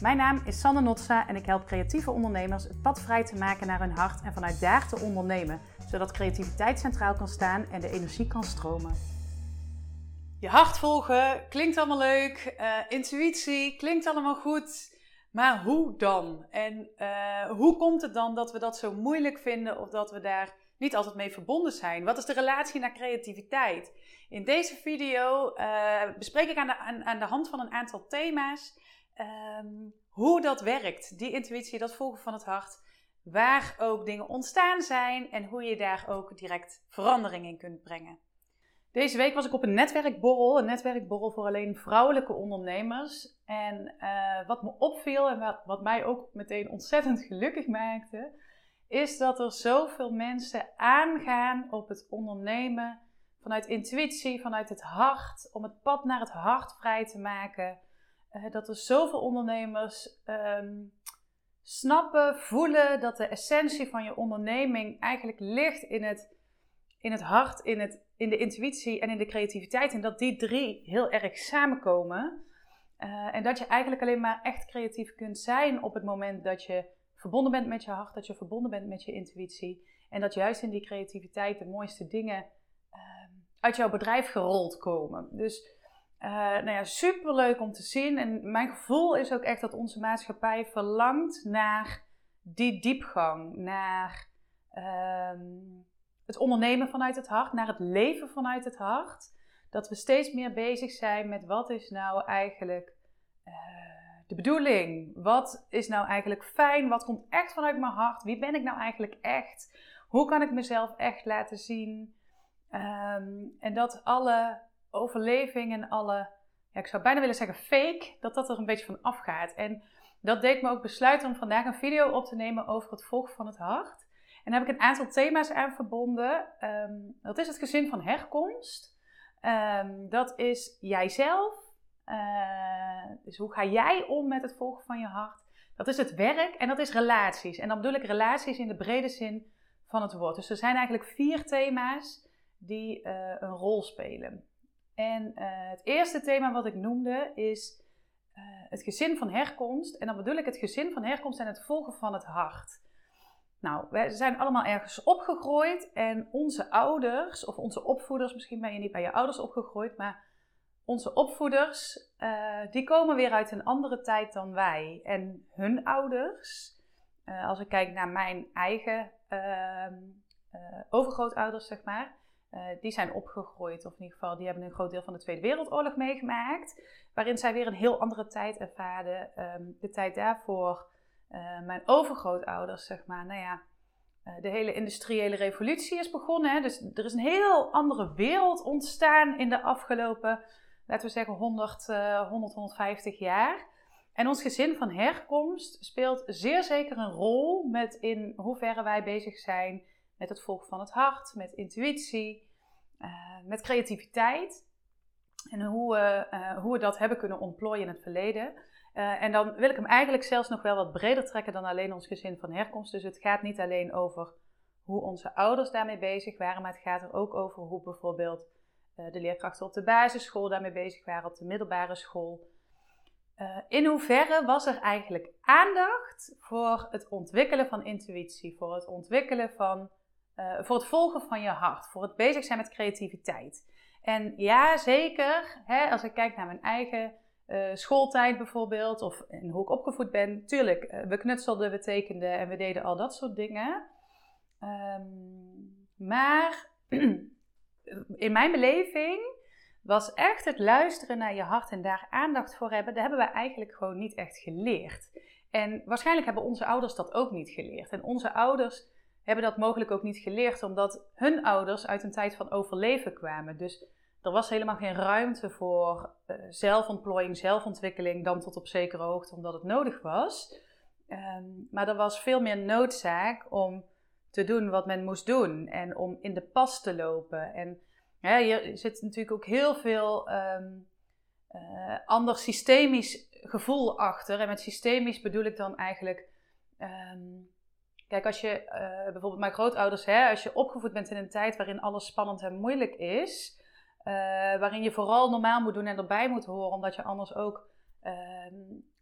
Mijn naam is Sanne Notsa en ik help creatieve ondernemers het pad vrij te maken naar hun hart en vanuit daar te ondernemen, zodat creativiteit centraal kan staan en de energie kan stromen. Je hart volgen klinkt allemaal leuk, uh, intuïtie klinkt allemaal goed, maar hoe dan? En uh, hoe komt het dan dat we dat zo moeilijk vinden of dat we daar niet altijd mee verbonden zijn? Wat is de relatie naar creativiteit? In deze video uh, bespreek ik aan, aan de hand van een aantal thema's um, hoe dat werkt. Die intuïtie, dat volgen van het hart. Waar ook dingen ontstaan zijn en hoe je daar ook direct verandering in kunt brengen. Deze week was ik op een netwerkborrel, een netwerkborrel voor alleen vrouwelijke ondernemers. En uh, wat me opviel en wat, wat mij ook meteen ontzettend gelukkig maakte, is dat er zoveel mensen aangaan op het ondernemen vanuit intuïtie, vanuit het hart, om het pad naar het hart vrij te maken. Uh, dat er zoveel ondernemers um, snappen, voelen dat de essentie van je onderneming eigenlijk ligt in het, in het hart, in, het, in de intuïtie en in de creativiteit. En dat die drie heel erg samenkomen. Uh, en dat je eigenlijk alleen maar echt creatief kunt zijn op het moment dat je verbonden bent met je hart, dat je verbonden bent met je intuïtie. En dat juist in die creativiteit de mooiste dingen uh, uit jouw bedrijf gerold komen. Dus uh, nou ja, super leuk om te zien. En mijn gevoel is ook echt dat onze maatschappij verlangt naar die diepgang, naar uh, het ondernemen vanuit het hart, naar het leven vanuit het hart. Dat we steeds meer bezig zijn met wat is nou eigenlijk uh, de bedoeling? Wat is nou eigenlijk fijn? Wat komt echt vanuit mijn hart? Wie ben ik nou eigenlijk echt? Hoe kan ik mezelf echt laten zien? Um, en dat alle overleving en alle, ja, ik zou bijna willen zeggen fake, dat dat er een beetje van afgaat. En dat deed me ook besluiten om vandaag een video op te nemen over het volgen van het hart. En daar heb ik een aantal thema's aan verbonden. Um, dat is het gezin van herkomst. Um, dat is jijzelf. Uh, dus hoe ga jij om met het volgen van je hart? Dat is het werk en dat is relaties. En dan bedoel ik relaties in de brede zin van het woord. Dus er zijn eigenlijk vier thema's die uh, een rol spelen. En uh, het eerste thema wat ik noemde is uh, het gezin van herkomst. En dan bedoel ik het gezin van herkomst en het volgen van het hart. Nou, wij zijn allemaal ergens opgegroeid en onze ouders, of onze opvoeders, misschien ben je niet bij je ouders opgegroeid, maar onze opvoeders, uh, die komen weer uit een andere tijd dan wij. En hun ouders, als ik kijk naar mijn eigen ehm, overgrootouders, zeg maar, uh, die zijn opgegroeid, of in ieder geval die hebben een groot deel van de Tweede Wereldoorlog meegemaakt, waarin zij weer een heel andere tijd ervaren. Um, de tijd daarvoor, uh, mijn overgrootouders, zeg maar, nou ja, uh, de hele industriële revolutie is begonnen. Dus er is een heel andere wereld ontstaan in de afgelopen, laten we zeggen, 100, 100 150 jaar. En ons gezin van herkomst speelt zeer zeker een rol met in hoeverre wij bezig zijn met het volgen van het hart, met intuïtie, uh, met creativiteit. En hoe we, uh, hoe we dat hebben kunnen ontplooien in het verleden. Uh, en dan wil ik hem eigenlijk zelfs nog wel wat breder trekken dan alleen ons gezin van herkomst. Dus het gaat niet alleen over hoe onze ouders daarmee bezig waren, maar het gaat er ook over hoe bijvoorbeeld de leerkrachten op de basisschool daarmee bezig waren, op de middelbare school. in hoeverre was er eigenlijk aandacht voor het ontwikkelen van intuïtie, voor het ontwikkelen van uh, voor het volgen van je hart, voor het bezig zijn met creativiteit. En ja, zeker, hè, als ik kijk naar mijn eigen uh, schooltijd bijvoorbeeld, of in hoe ik opgevoed ben, tuurlijk, uh, we knutselden, we tekenden en we deden al dat soort dingen. Um, maar in mijn beleving was echt het luisteren naar je hart en daar aandacht voor hebben, dat hebben we eigenlijk gewoon niet echt geleerd. En waarschijnlijk hebben onze ouders dat ook niet geleerd. En onze ouders hebben dat mogelijk ook niet geleerd, omdat hun ouders uit een tijd van overleven kwamen. Dus er was helemaal geen ruimte voor uh, zelfontplooiing, zelfontwikkeling, dan tot op zekere hoogte, omdat het nodig was. Um, maar er was veel meer noodzaak om te doen wat men moest doen en om in de pas te lopen. En ja, hier zit natuurlijk ook heel veel um, ander systemisch gevoel achter. En met systemisch bedoel ik dan eigenlijk um, Kijk, als je uh, bijvoorbeeld mijn grootouders, hè, als je opgevoed bent in een tijd waarin alles spannend en moeilijk is, uh, waarin je vooral normaal moet doen en erbij moet horen, omdat je anders ook uh,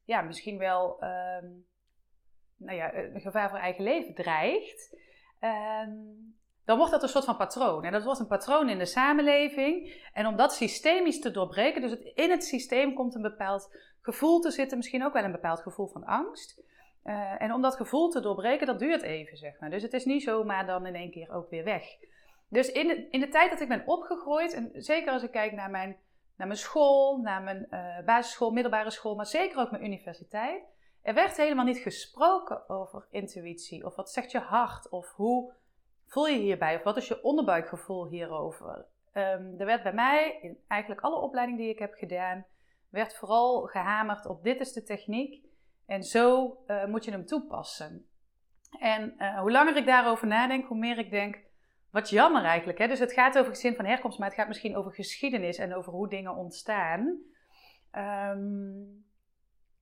ja, misschien wel ehm, nou ja, een gevaar voor eigen leven dreigt, ehm, dan wordt dat een soort van patroon. En dat wordt een patroon in de samenleving. En om dat systemisch te doorbreken, dus in het systeem komt een bepaald gevoel te zitten, misschien ook wel een bepaald gevoel van angst. Eh, en om dat gevoel te doorbreken, dat duurt even, zeg maar. Dus het is niet zomaar dan in één keer ook weer weg. Dus in de, in de tijd dat ik ben opgegroeid, en zeker als ik kijk naar mijn, naar mijn school, naar mijn uh, basisschool, middelbare school, maar zeker ook mijn universiteit, er werd helemaal niet gesproken over intuïtie. Of wat zegt je hart? Of hoe voel je hierbij? Of wat is je onderbuikgevoel hierover? Um, er werd bij mij, in eigenlijk alle opleidingen die ik heb gedaan, werd vooral gehamerd op dit is de techniek en zo uh, moet je hem toepassen. En uh, hoe langer ik daarover nadenk, hoe meer ik denk, wat jammer eigenlijk. Hè? Dus het gaat over gezin van herkomst, maar het gaat misschien over geschiedenis en over hoe dingen ontstaan. Um,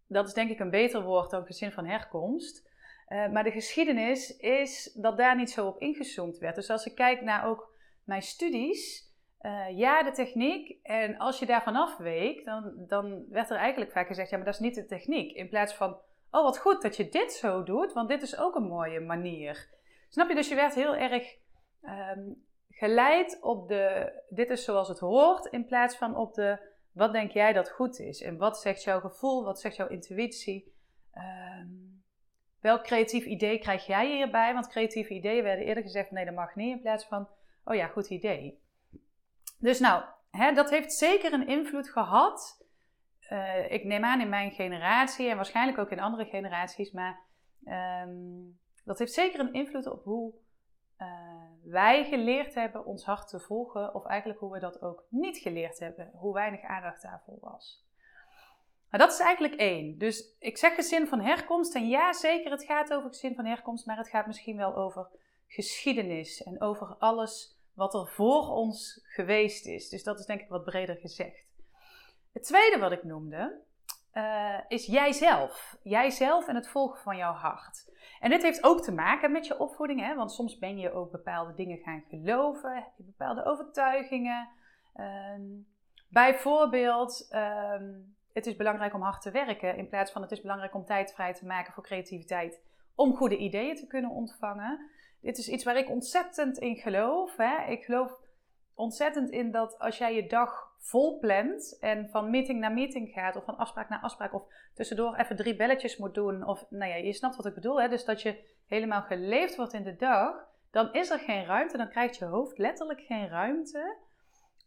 dat is denk ik een beter woord dan gezin van herkomst. Uh, maar de geschiedenis is dat daar niet zo op ingezoomd werd. Dus als ik kijk naar ook mijn studies, uh, ja, de techniek. En als je daarvan afweek, dan, dan werd er eigenlijk vaak gezegd: ja, maar dat is niet de techniek. In plaats van: oh, wat goed dat je dit zo doet, want dit is ook een mooie manier. Snap je? Dus je werd heel erg um, geleid op de: dit is zoals het hoort, in plaats van op de: wat denk jij dat goed is? En wat zegt jouw gevoel? Wat zegt jouw intuïtie? Um, welk creatief idee krijg jij hierbij? Want creatieve ideeën werden eerder gezegd: nee, dat mag niet. In plaats van: oh ja, goed idee. Dus nou, hè, dat heeft zeker een invloed gehad. Uh, ik neem aan in mijn generatie en waarschijnlijk ook in andere generaties, maar um, dat heeft zeker een invloed op hoe uh, wij geleerd hebben ons hart te volgen, of eigenlijk hoe we dat ook niet geleerd hebben, hoe weinig aandacht daarvoor was. Maar dat is eigenlijk één. Dus ik zeg gezin van herkomst, en ja, zeker, het gaat over gezin van herkomst, maar het gaat misschien wel over geschiedenis en over alles wat er voor ons geweest is. Dus dat is denk ik wat breder gezegd. Het tweede wat ik noemde uh, is jijzelf. Jijzelf en het volgen van jouw hart. En dit heeft ook te maken met je opvoeding, hè? want soms ben je ook bepaalde dingen gaan geloven, heb je bepaalde overtuigingen. Um, bijvoorbeeld, um, het is belangrijk om hard te werken in plaats van het is belangrijk om tijd vrij te maken voor creativiteit, om goede ideeën te kunnen ontvangen dit is iets waar ik ontzettend in geloof. Hè? Ik geloof ontzettend in dat als jij je dag vol plant en van meeting naar meeting gaat, of van afspraak naar afspraak, of tussendoor even drie belletjes moet doen, of nou ja, je snapt wat ik bedoel, hè? dus dat je helemaal geleefd wordt in de dag, dan is er geen ruimte, dan krijgt je hoofd letterlijk geen ruimte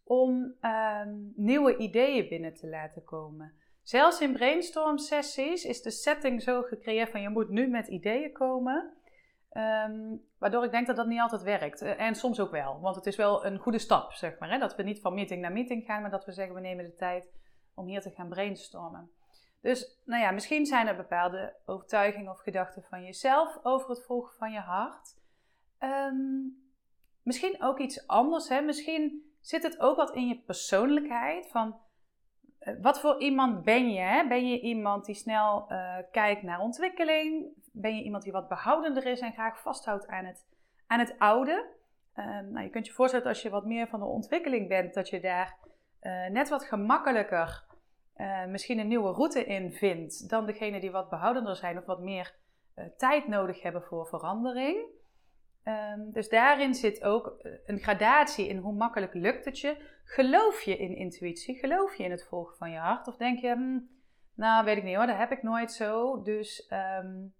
om ehm, nieuwe ideeën binnen te laten komen. Zelfs in brainstorm sessies is de setting zo gecreëerd van je moet nu met ideeën komen. Um, waardoor ik denk dat dat niet altijd werkt. Eh, en soms ook wel, want het is wel een goede stap, zeg maar. Hè? Dat we niet van meeting naar meeting gaan, maar dat we zeggen we nemen de tijd om hier te gaan brainstormen. Dus, nou ja, misschien zijn er bepaalde overtuigingen of gedachten van jezelf over het volgen van je hart. Um, misschien ook iets anders, hè? Misschien zit het ook wat in je persoonlijkheid. Van uh, wat voor iemand ben je? Hè? Ben je iemand die snel uh, kijkt naar ontwikkeling? Ben je iemand die wat behoudender is en graag vasthoudt aan het, aan het oude. Um, nou, je kunt je voorstellen als je wat meer van de ontwikkeling bent, dat je daar uh, net wat gemakkelijker uh, misschien een nieuwe route in vindt dan degene die wat behoudender zijn of wat meer uh, tijd nodig hebben voor verandering. Um, dus daarin zit ook een gradatie in hoe makkelijk lukt het je. Geloof je in intuïtie? Geloof je in het volgen van je hart? Of denk je, hm, nou weet ik niet hoor, dat heb ik nooit zo. Dus um,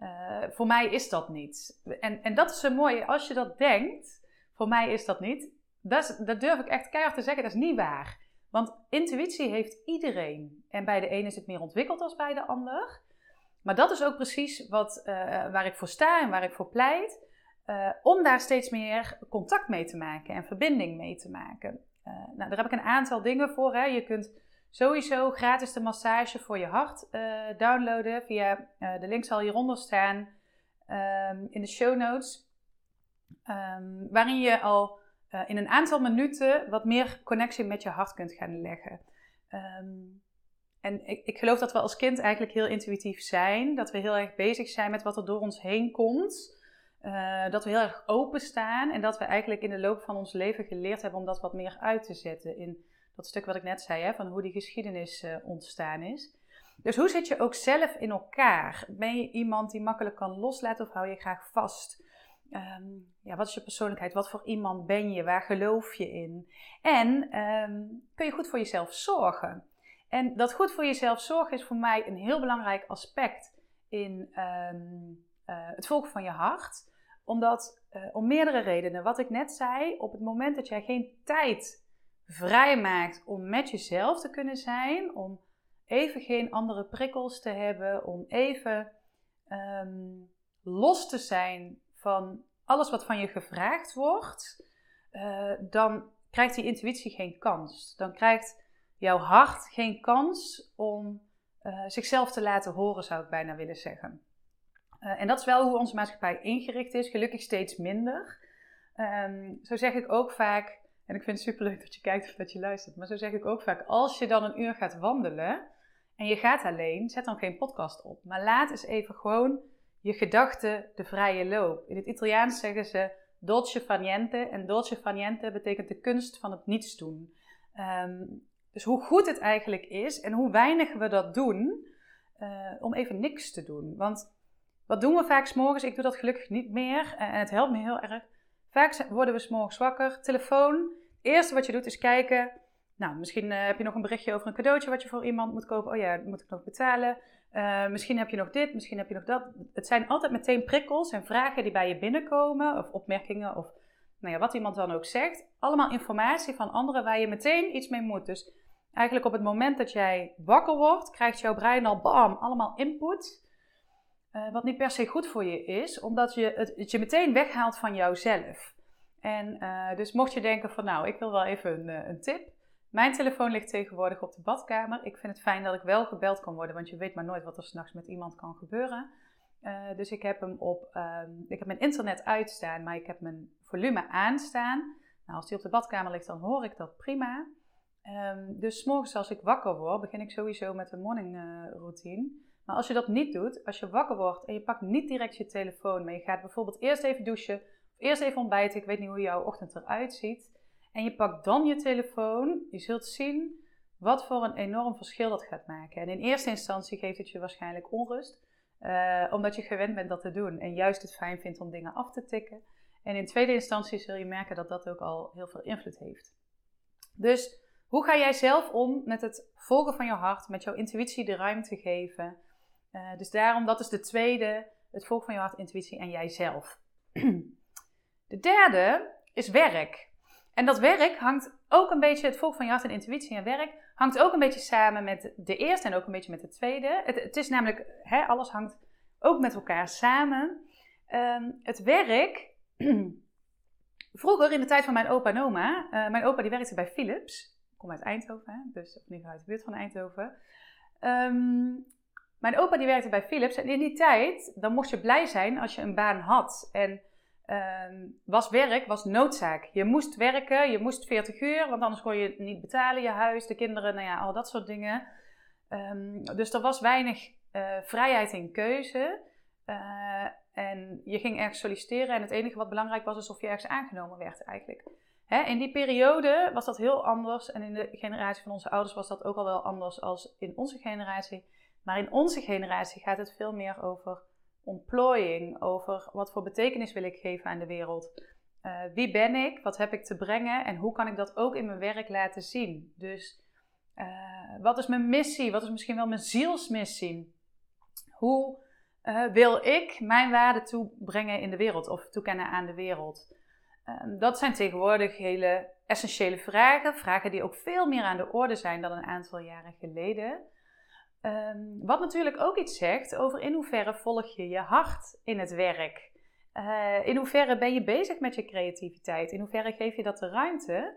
uh, voor mij is dat niet. En, en dat is zo mooi, als je dat denkt, voor mij is dat niet, dat, dat durf ik echt keihard te zeggen, dat is niet waar. Want intuïtie heeft iedereen. En bij de ene is het meer ontwikkeld dan bij de ander. Maar dat is ook precies wat, uh, waar ik voor sta en waar ik voor pleit. Uh, om daar steeds meer contact mee te maken en verbinding mee te maken. nou, daar heb ik een aantal dingen voor. Hè. Je kunt sowieso gratis de massage voor je hart uh, downloaden via uh, de link zal hieronder staan um, in de show notes. Um, waarin je al uh, in een aantal minuten wat meer connectie met je hart kunt gaan leggen. Um, en ik, ik, geloof dat we als kind eigenlijk heel intuïtief zijn. Dat we heel erg bezig zijn met wat er door ons heen komt. dat we heel erg openstaan. En dat we eigenlijk in de loop van ons leven geleerd hebben om dat wat meer uit te zetten in dat stuk wat ik net zei, hè, van hoe die geschiedenis uh, ontstaan is. Dus hoe zit je ook zelf in elkaar? Ben je iemand die makkelijk kan loslaten of hou je graag vast? Ehm, ja, wat is je persoonlijkheid? Wat voor iemand ben je? Waar geloof je in? En ehm, kun je goed voor jezelf zorgen? En dat goed voor jezelf zorgen is voor mij een heel belangrijk aspect in ehm, eh, het volgen van je hart. Omdat, uh, om meerdere redenen. Wat ik net zei, op het moment dat jij geen tijd vrijmaakt om met jezelf te kunnen zijn, om even geen andere prikkels te hebben, om even los te zijn van alles wat van je gevraagd wordt, uh, dan krijgt die intuïtie geen kans. Dan krijgt jouw hart geen kans om uh, zichzelf te laten horen, zou ik bijna willen zeggen. Uh, en dat is wel hoe onze maatschappij ingericht is, gelukkig steeds minder. Um, zo zeg ik ook vaak, en ik vind het superleuk dat je kijkt of dat je luistert, maar zo zeg ik ook vaak, als je dan een uur gaat wandelen en je gaat alleen, zet dan geen podcast op. Maar laat eens even gewoon je gedachten de vrije loop. In het Italiaans zeggen ze dolce fa niente. En dolce fa niente betekent de kunst van het niets doen. Um, dus hoe goed het eigenlijk is en hoe weinig we dat doen uh, om even niks te doen. Want wat doen we vaak s'morgens? Ik doe dat gelukkig niet meer en het helpt me heel erg. Vaak worden we s'morgens wakker, telefoon. Het eerste wat je doet is kijken. Nou, misschien uh, heb je nog een berichtje over een cadeautje wat je voor iemand moet kopen. Oh ja, dat moet ik nog betalen. Uh, misschien heb je nog dit, misschien heb je nog dat. Het zijn altijd meteen prikkels en vragen die bij je binnenkomen, of opmerkingen, of nou ja, wat iemand dan ook zegt. Allemaal informatie van anderen waar je meteen iets mee moet. Dus eigenlijk op het moment dat jij wakker wordt, krijgt jouw brein al bam, allemaal input. Uh, wat niet per se goed voor je is, omdat je het, je meteen weghaalt van jouzelf. En uh, dus mocht je denken van nou, ik wil wel even een, een tip. Mijn telefoon ligt tegenwoordig op de badkamer. Ik vind het fijn dat ik wel gebeld kan worden, want je weet maar nooit wat er s'nachts met iemand kan gebeuren. Dus ik heb hem op, um, ik heb mijn internet uitstaan, maar ik heb mijn volume aanstaan. Nou, als die op de badkamer ligt, dan hoor ik dat prima. Um, dus morgens als ik wakker word, begin ik sowieso met een morning routine. Maar als je dat niet doet, als je wakker wordt en je pakt niet direct je telefoon, maar je gaat bijvoorbeeld eerst even douchen, of eerst even ontbijten, ik weet niet hoe jouw ochtend eruit ziet, en je pakt dan je telefoon, je zult zien wat voor een enorm verschil dat gaat maken. En in eerste instantie geeft het je waarschijnlijk onrust, uh, omdat je gewend bent dat te doen en juist het fijn vindt om dingen af te tikken. En in tweede instantie zul je merken dat dat ook al heel veel invloed heeft. Dus hoe ga jij zelf om met het volgen van je hart, met jouw intuïtie de ruimte geven? Uh, dus daarom, dat is de tweede, het volgen van je hart, intuïtie en jijzelf. De derde is werk. En dat werk hangt ook een beetje, het volk van je hart en intuïtie en werk, hangt ook een beetje samen met de eerste en ook een beetje met de tweede. Het, is namelijk, hè, alles hangt ook met elkaar samen. Um, het werk, vroeger in de tijd van mijn opa en oma, uh, mijn opa die werkte bij Philips, ik kom uit Eindhoven, hè, dus in uit de buurt van Eindhoven. Um, mijn opa die werkte bij Philips en in die tijd, dan mocht je blij zijn als je een baan had. En um, was werk, was noodzaak. Je moest werken, je moest 40 uur, want anders kon je niet betalen, je huis, de kinderen, nou ja, al dat soort dingen. Um, dus er was weinig uh, vrijheid in keuze. Uh, en je ging ergens solliciteren en het enige wat belangrijk was, is of je ergens aangenomen werd eigenlijk. Hè, in die periode was dat heel anders en in de generatie van onze ouders was dat ook al wel anders als in onze generatie. Maar in onze generatie gaat het veel meer over ontplooiing, over wat voor betekenis wil ik geven aan de wereld. Uh, wie ben ik? Wat heb ik te brengen? En hoe kan ik dat ook in mijn werk laten zien? Dus uh, wat is mijn missie? Wat is misschien wel mijn zielsmissie? Hoe uh, wil ik mijn waarde toebrengen in de wereld of toekennen aan de wereld? dat zijn tegenwoordig hele essentiële vragen. Vragen die ook veel meer aan de orde zijn dan een aantal jaren geleden. Um, wat natuurlijk ook iets zegt over in hoeverre volg je je hart in het werk. Uh, in hoeverre ben je bezig met je creativiteit? In hoeverre geef je dat de ruimte?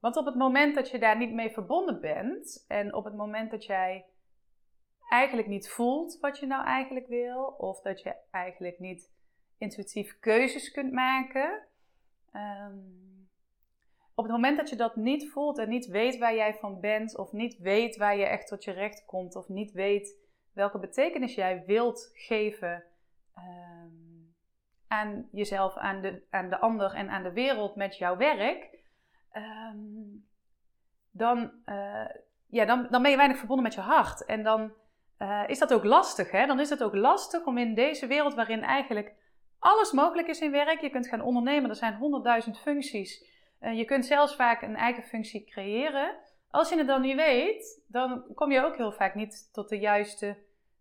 Want op het moment dat je daar niet mee verbonden bent en op het moment dat jij eigenlijk niet voelt wat je nou eigenlijk wil, of dat je eigenlijk niet intuïtief keuzes kunt maken, um, op het moment dat je dat niet voelt en niet weet waar jij van bent, of niet weet waar je echt tot je recht komt, of niet weet welke betekenis jij wilt geven um, aan jezelf, aan de, de ander en aan de wereld met jouw werk, um, dan, uh, ja, dan, dan ben je weinig verbonden met je hart. En dan uh, is dat ook lastig. Hè? Dan is het ook lastig om in deze wereld waarin eigenlijk alles mogelijk is in werk. Je kunt gaan ondernemen, er zijn honderdduizend functies. Uh, je kunt zelfs vaak een eigen functie creëren. Als je het dan niet weet, dan kom je ook heel vaak niet tot de juiste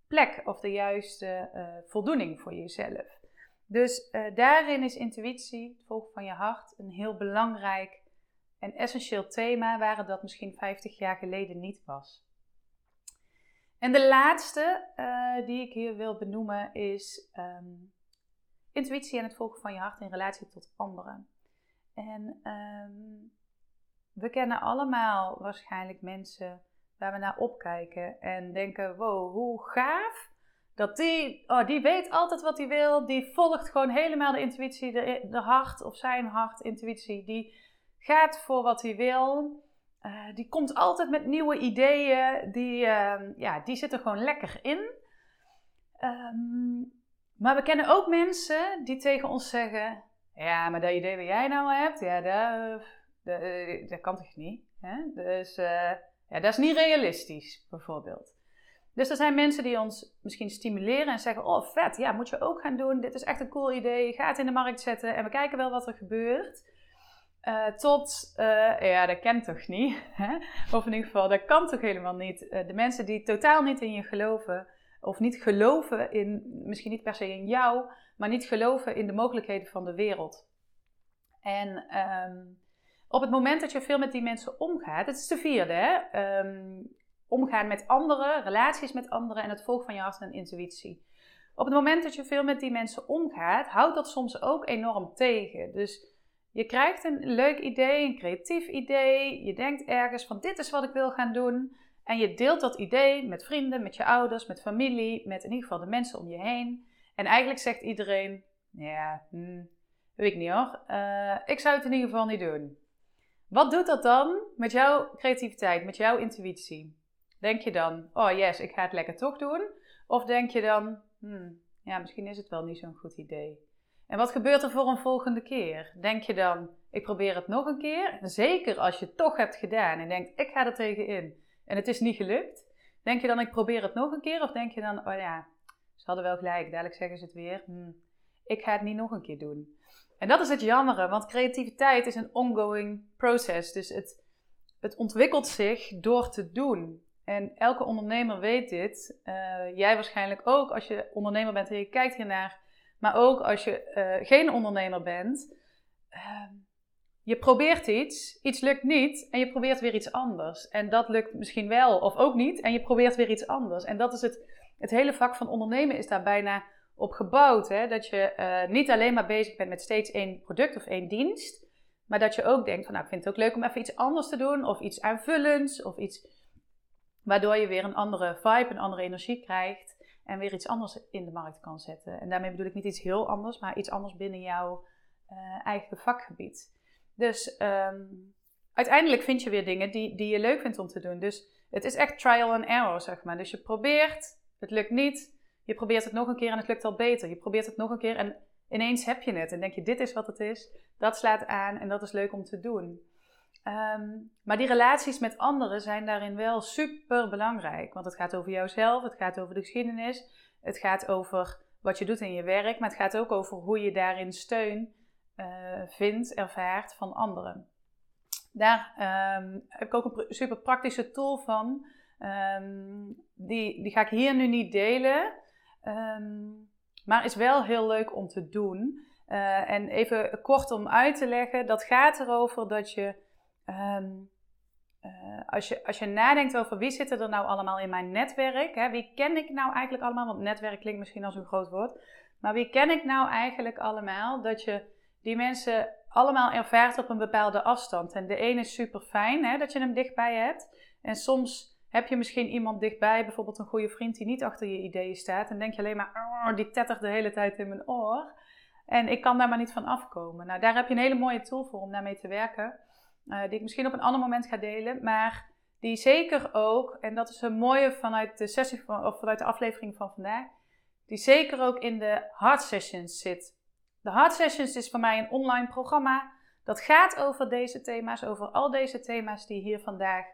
plek of de juiste uh, voldoening voor jezelf. Dus daarin is intuïtie, het volgen van je hart, een heel belangrijk en essentieel thema, waar het dat misschien 50 jaar geleden niet was. En de laatste die ik hier wil benoemen is um, intuïtie en het volgen van je hart in relatie tot anderen. En um, we kennen allemaal waarschijnlijk mensen waar we naar opkijken en denken: wow, hoe gaaf dat die, oh, die weet altijd wat hij wil, die volgt gewoon helemaal de intuïtie, de, hart of zijn hart, intuïtie, die gaat voor wat hij wil. Uh, die komt altijd met nieuwe ideeën. Die, uh, ja, die zit er gewoon lekker in. Um, maar we kennen ook mensen die tegen ons zeggen: Ja, maar dat idee wat jij nou hebt, ja, dat, dat, dat kan toch niet? Hè? Dus uh, ja, dat is niet realistisch, bijvoorbeeld. Dus er zijn mensen die ons misschien stimuleren en zeggen: Oh, vet, ja, moet je ook gaan doen. Dit is echt een cool idee. Ga het in de markt zetten en we kijken wel wat er gebeurt. Uh, tot, ja, dat kent toch niet? Hè? Of in ieder geval, dat kan toch helemaal niet? De mensen die totaal niet in je geloven, of niet geloven in, misschien niet per se in jou, maar niet geloven in de mogelijkheden van de wereld. En um, op het moment dat je veel met die mensen omgaat, het is de vierde, hè? Um, omgaan met anderen, relaties met anderen en het volgen van je hart en intuïtie. Op het moment dat je veel met die mensen omgaat, houdt dat soms ook enorm tegen. Dus je krijgt een leuk idee, een creatief idee. Je denkt ergens van dit is wat ik wil gaan doen. En je deelt dat idee met vrienden, met je ouders, met familie, met in ieder geval de mensen om je heen. En eigenlijk zegt iedereen, ja, hm, weet ik niet hoor. Uh, ik zou het in ieder geval niet doen. Wat doet dat dan met jouw creativiteit, met jouw intuïtie? Denk je dan, oh yes, ik ga het lekker toch doen? Of denk je dan, hm, ja, misschien is het wel niet zo'n goed idee. En wat gebeurt er voor een volgende keer? Denk je dan, ik probeer het nog een keer? Zeker als je het toch hebt gedaan en denkt, ik ga er tegenin en het is niet gelukt. Denk je dan, ik probeer het nog een keer? Of denk je dan, oh ja, hadden wel gelijk, dadelijk zeggen ze het weer. Hm, ik ga het niet nog een keer doen. En dat is het jammere, want creativiteit is een ongoing proces. Dus het, het ontwikkelt zich door te doen. En elke ondernemer weet dit. Uh, jij waarschijnlijk ook als je ondernemer bent en je kijkt hiernaar maar ook als je uh, geen ondernemer bent. Uh, je probeert iets, iets lukt niet en je probeert weer iets anders. En dat lukt misschien wel of ook niet en je probeert weer iets anders. En dat is het, het hele vak van ondernemen is daar bijna op gebouwd. Hè? Dat je uh, niet alleen maar bezig bent met steeds één product of één dienst. Maar dat je ook denkt van nou ik vind het ook leuk om even iets anders te doen. Of iets aanvullends of iets waardoor je weer een andere vibe, een andere energie krijgt en weer iets anders in de markt kan zetten. En daarmee bedoel ik niet iets heel anders, maar iets anders binnen jouw uh, eigen vakgebied. Dus um, uiteindelijk vind je weer dingen die, die je leuk vindt om te doen. Dus het is echt trial and error, zeg maar. Dus je probeert, het lukt niet. Je probeert het nog een keer en het lukt al beter. Je probeert het nog een keer en ineens heb je het. En denk je, dit is wat het is. Dat slaat aan en dat is leuk om te doen. Um, maar die relaties met anderen zijn daarin wel super belangrijk. Want het gaat over jouzelf, het gaat over de geschiedenis, het gaat over wat je doet in je werk, maar het gaat ook over hoe je daarin steun uh, vindt, ervaart van anderen. Daar um, heb ik ook een super praktische tool van. Um, die, die ga ik hier nu niet delen, maar is wel heel leuk om te doen. Uh, en even kort om uit te leggen, dat gaat erover dat je Um, uh, als, je, als je nadenkt over wie zitten er nou allemaal in mijn netwerk, hè, wie ken ik nou eigenlijk allemaal, want netwerk klinkt misschien als een groot woord, maar wie ken ik nou eigenlijk allemaal, dat je die mensen allemaal ervaart op een bepaalde afstand. En de ene is super fijn dat je hem dichtbij hebt. En soms heb je misschien iemand dichtbij, bijvoorbeeld een goede vriend die niet achter je ideeën staat. En denk je alleen maar, die tettert de hele tijd in mijn oor. En ik kan daar maar niet van afkomen. Nou, daar heb je een hele mooie tool voor om daarmee te werken. Uh, die ik misschien op een ander moment ga delen. Maar die zeker ook, en dat is een mooie vanuit de sessie van, of vanuit de aflevering van vandaag, die zeker ook in de Hard Sessions zit. De Hard Sessions is voor mij een online programma. Dat gaat over deze thema's, over al deze thema's die hier vandaag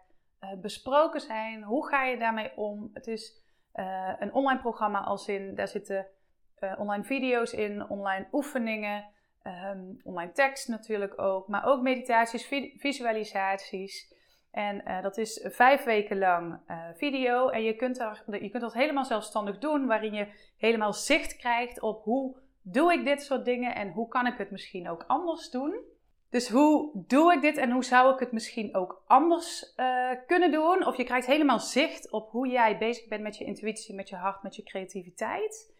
besproken zijn. Hoe ga je daarmee om? Het is een online programma als in, daar zitten online video's in, online oefeningen, ehm, online tekst natuurlijk ook, maar ook meditaties, visualisaties. En dat is vijf weken lang video. En je kunt, er, je kunt dat helemaal zelfstandig doen, waarin je helemaal zicht krijgt op hoe doe ik dit soort dingen en hoe kan ik het misschien ook anders doen. Dus hoe doe ik dit en hoe zou ik het misschien ook anders uh, kunnen doen? Of je krijgt helemaal zicht op hoe jij bezig bent met je intuïtie, met je hart, met je creativiteit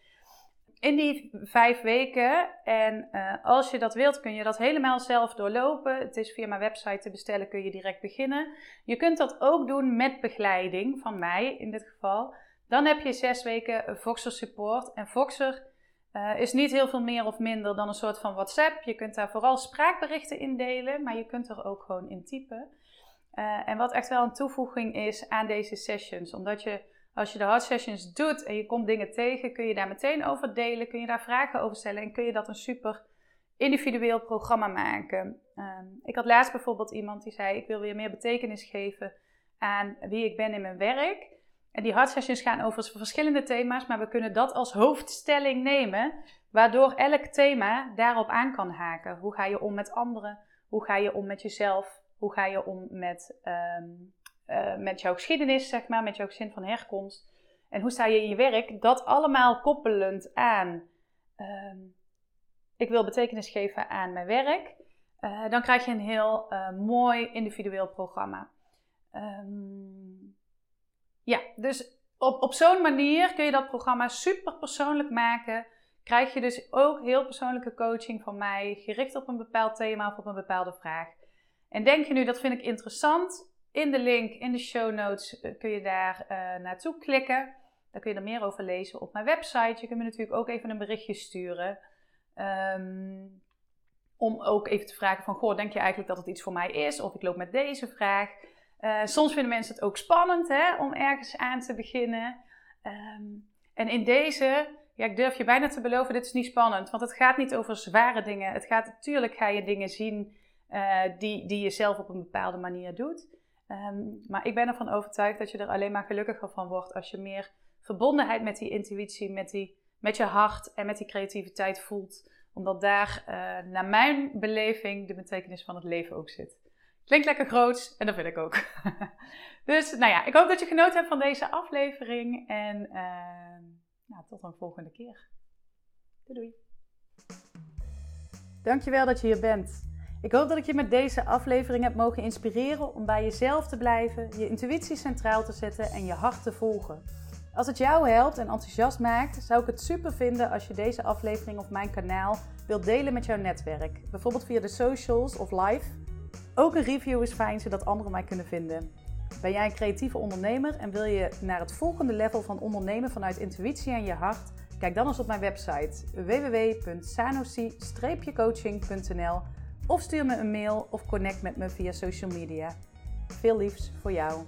in die vijf weken. En uh, als je dat wilt, kun je dat helemaal zelf doorlopen. Het is via mijn website te bestellen, kun je direct beginnen. Je kunt dat ook doen met begeleiding van mij in dit geval. Dan heb je zes weken Voxer support. En Voxer uh, is niet heel veel meer of minder dan een soort van WhatsApp. Je kunt daar vooral spraakberichten in delen, maar je kunt er ook gewoon in typen. Uh, en wat echt wel een toevoeging is aan deze sessions, omdat je als je de hard sessions doet en je komt dingen tegen, kun je daar meteen over delen, kun je daar vragen over stellen en kun je dat een super individueel programma maken. Um, ik had laatst bijvoorbeeld iemand die zei: Ik wil weer meer betekenis geven aan wie ik ben in mijn werk. En die hard sessions gaan over verschillende thema's, maar we kunnen dat als hoofdstelling nemen, waardoor elk thema daarop aan kan haken. Hoe ga je om met anderen? Hoe ga je om met jezelf? Hoe ga je om met um, uh, met jouw geschiedenis, zeg maar, met jouw gezin van herkomst. En hoe sta je in je werk? Dat allemaal koppelend aan. Uh, ik wil betekenis geven aan mijn werk. Uh, dan krijg je een heel uh, mooi individueel programma. Um, ja, dus op, op zo'n manier kun je dat programma super persoonlijk maken. Krijg je dus ook heel persoonlijke coaching van mij, gericht op een bepaald thema of op een bepaalde vraag. En denk je nu, dat vind ik interessant, in de link in de show notes eh, kun je daar uh, naartoe klikken. Daar kun je er meer over lezen op mijn website. Je kunt me natuurlijk ook even een berichtje sturen. Um, om ook even te vragen van, goh, denk je eigenlijk dat het iets voor mij is? Of ik loop met deze vraag. Uh, soms vinden mensen het ook spannend hè, om ergens aan te beginnen. Um, en in deze, ja, ik durf je bijna te beloven, dit is niet spannend. Want het gaat niet over zware dingen. Het gaat, natuurlijk ga je dingen zien uh, die, die je zelf op een bepaalde manier doet. Um, maar ik ben ervan overtuigd dat je er alleen maar gelukkiger van wordt als je meer verbondenheid met die intuïtie, met, die, met je hart en met die creativiteit voelt. Omdat daar, uh, naar mijn beleving, de betekenis van het leven ook zit. Klinkt lekker groot en dat vind ik ook. dus nou ja, ik hoop dat je genoten hebt van deze aflevering en uh, nou, tot een volgende keer. Doei doei. Dankjewel dat je hier bent. Ik hoop dat ik je met deze aflevering heb mogen inspireren om bij jezelf te blijven, je intuïtie centraal te zetten en je hart te volgen. Als het jou helpt en enthousiast maakt, zou ik het super vinden als je deze aflevering op mijn kanaal wilt delen met jouw netwerk, bijvoorbeeld via de socials of live. Ook een review is fijn zodat anderen mij kunnen vinden. Ben jij een creatieve ondernemer en wil je naar het volgende level van ondernemen vanuit intuïtie en je hart? Kijk dan eens op mijn website www.sanosi-coaching.nl of stuur me een mail of connect met me via social media. Veel liefs voor jou.